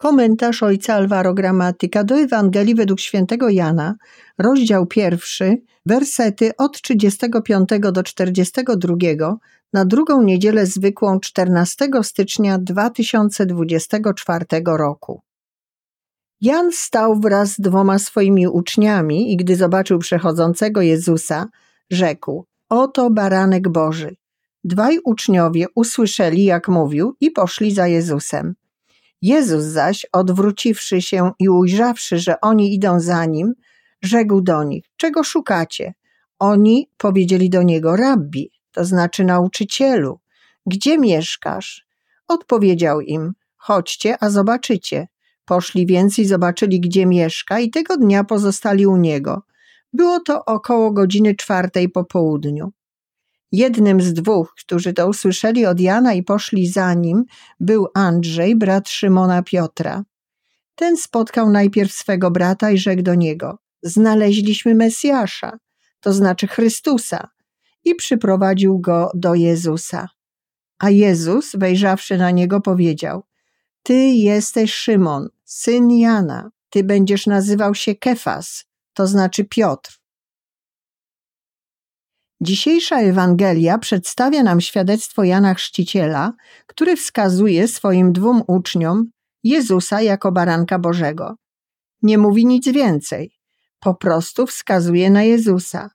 Komentarz ojca Alvaro Gramatyka do Ewangelii według świętego Jana, rozdział pierwszy, wersety od 35 do 42 na drugą niedzielę zwykłą 14 stycznia 2024 roku. Jan stał wraz z dwoma swoimi uczniami i gdy zobaczył przechodzącego Jezusa, rzekł: Oto baranek Boży. Dwaj uczniowie usłyszeli, jak mówił, i poszli za Jezusem. Jezus zaś, odwróciwszy się i ujrzawszy, że oni idą za nim, rzekł do nich: Czego szukacie? Oni powiedzieli do niego: Rabbi, to znaczy nauczycielu, gdzie mieszkasz? Odpowiedział im: Chodźcie, a zobaczycie. Poszli więc i zobaczyli, gdzie mieszka, i tego dnia pozostali u niego. Było to około godziny czwartej po południu. Jednym z dwóch, którzy to usłyszeli od Jana i poszli za nim, był Andrzej, brat Szymona Piotra. Ten spotkał najpierw swego brata i rzekł do niego: Znaleźliśmy Mesjasza, to znaczy Chrystusa, i przyprowadził go do Jezusa. A Jezus, wejrzawszy na niego, powiedział: Ty jesteś Szymon, syn Jana, ty będziesz nazywał się Kefas, to znaczy Piotr. Dzisiejsza Ewangelia przedstawia nam świadectwo Jana Chrzciciela, który wskazuje swoim dwóm uczniom Jezusa jako baranka Bożego. Nie mówi nic więcej, po prostu wskazuje na Jezusa.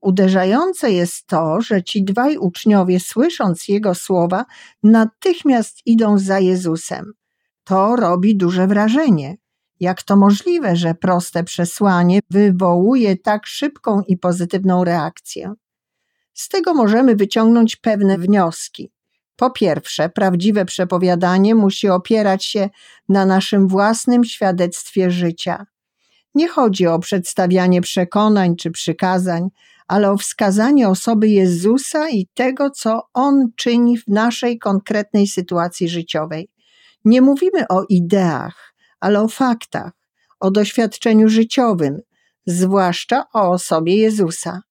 Uderzające jest to, że ci dwaj uczniowie, słysząc jego słowa, natychmiast idą za Jezusem. To robi duże wrażenie. Jak to możliwe, że proste przesłanie wywołuje tak szybką i pozytywną reakcję? Z tego możemy wyciągnąć pewne wnioski. Po pierwsze, prawdziwe przepowiadanie musi opierać się na naszym własnym świadectwie życia. Nie chodzi o przedstawianie przekonań czy przykazań, ale o wskazanie osoby Jezusa i tego, co On czyni w naszej konkretnej sytuacji życiowej. Nie mówimy o ideach, ale o faktach, o doświadczeniu życiowym, zwłaszcza o osobie Jezusa.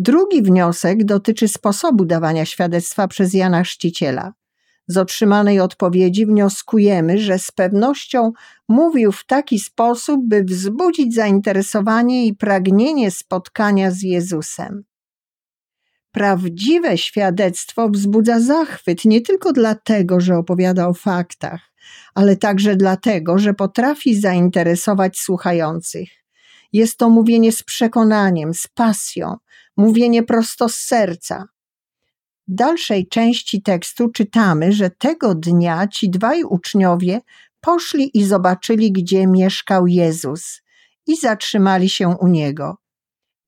Drugi wniosek dotyczy sposobu dawania świadectwa przez Jana Chrzciciela. Z otrzymanej odpowiedzi wnioskujemy, że z pewnością mówił w taki sposób, by wzbudzić zainteresowanie i pragnienie spotkania z Jezusem. Prawdziwe świadectwo wzbudza zachwyt nie tylko dlatego, że opowiada o faktach, ale także dlatego, że potrafi zainteresować słuchających. Jest to mówienie z przekonaniem, z pasją, mówienie prosto z serca. W dalszej części tekstu czytamy, że tego dnia ci dwaj uczniowie poszli i zobaczyli, gdzie mieszkał Jezus i zatrzymali się u niego.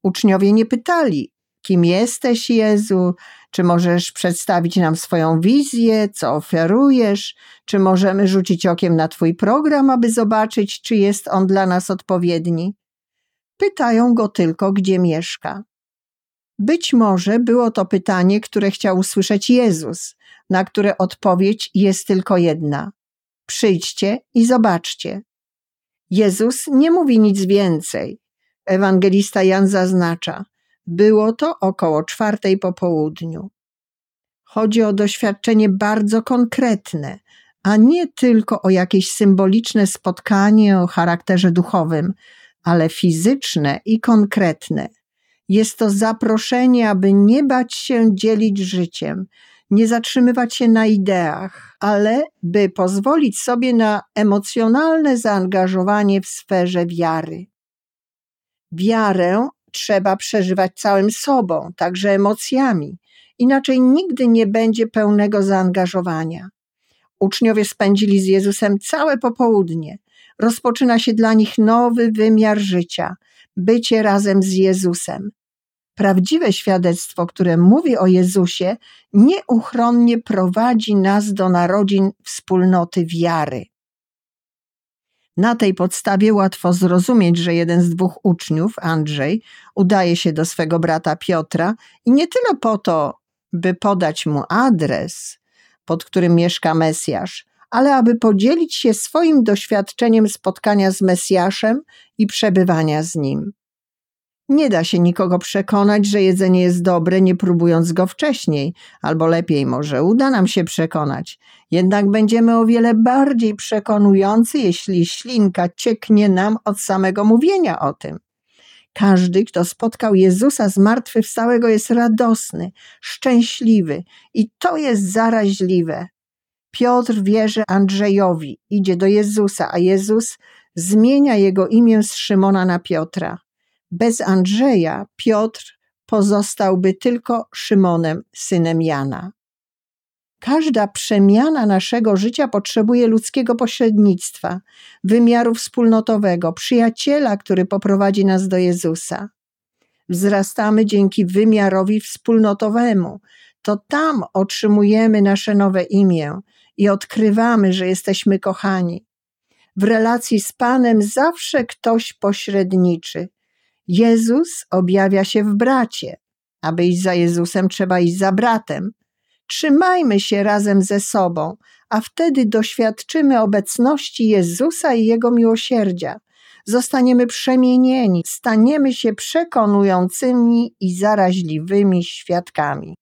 Uczniowie nie pytali, kim jesteś, Jezu, czy możesz przedstawić nam swoją wizję, co oferujesz, czy możemy rzucić okiem na Twój program, aby zobaczyć, czy jest on dla nas odpowiedni. Pytają go tylko, gdzie mieszka. Być może było to pytanie, które chciał usłyszeć Jezus, na które odpowiedź jest tylko jedna: Przyjdźcie i zobaczcie. Jezus nie mówi nic więcej. Ewangelista Jan zaznacza: Było to około czwartej po południu. Chodzi o doświadczenie bardzo konkretne, a nie tylko o jakieś symboliczne spotkanie o charakterze duchowym, ale fizyczne i konkretne jest to zaproszenie, aby nie bać się dzielić życiem, nie zatrzymywać się na ideach, ale by pozwolić sobie na emocjonalne zaangażowanie w sferze wiary. Wiarę trzeba przeżywać całym sobą, także emocjami, inaczej nigdy nie będzie pełnego zaangażowania. Uczniowie spędzili z Jezusem całe popołudnie. Rozpoczyna się dla nich nowy wymiar życia bycie razem z Jezusem prawdziwe świadectwo, które mówi o Jezusie, nieuchronnie prowadzi nas do narodzin wspólnoty wiary. Na tej podstawie łatwo zrozumieć, że jeden z dwóch uczniów, Andrzej, udaje się do swego brata Piotra i nie tyle po to, by podać mu adres, pod którym mieszka Mesjasz, ale aby podzielić się swoim doświadczeniem spotkania z Mesjaszem i przebywania z nim. Nie da się nikogo przekonać, że jedzenie jest dobre, nie próbując go wcześniej, albo lepiej może uda nam się przekonać. Jednak będziemy o wiele bardziej przekonujący, jeśli ślinka cieknie nam od samego mówienia o tym. Każdy, kto spotkał Jezusa zmartwychwstałego, jest radosny, szczęśliwy i to jest zaraźliwe. Piotr wierzy Andrzejowi, idzie do Jezusa, a Jezus zmienia jego imię z Szymona na Piotra. Bez Andrzeja Piotr pozostałby tylko Szymonem, synem Jana. Każda przemiana naszego życia potrzebuje ludzkiego pośrednictwa, wymiaru wspólnotowego, przyjaciela, który poprowadzi nas do Jezusa. Wzrastamy dzięki wymiarowi wspólnotowemu. To tam otrzymujemy nasze nowe imię i odkrywamy, że jesteśmy kochani. W relacji z Panem zawsze ktoś pośredniczy. Jezus objawia się w bracie. Aby iść za Jezusem, trzeba iść za bratem. Trzymajmy się razem ze sobą, a wtedy doświadczymy obecności Jezusa i Jego miłosierdzia. Zostaniemy przemienieni, staniemy się przekonującymi i zaraźliwymi świadkami.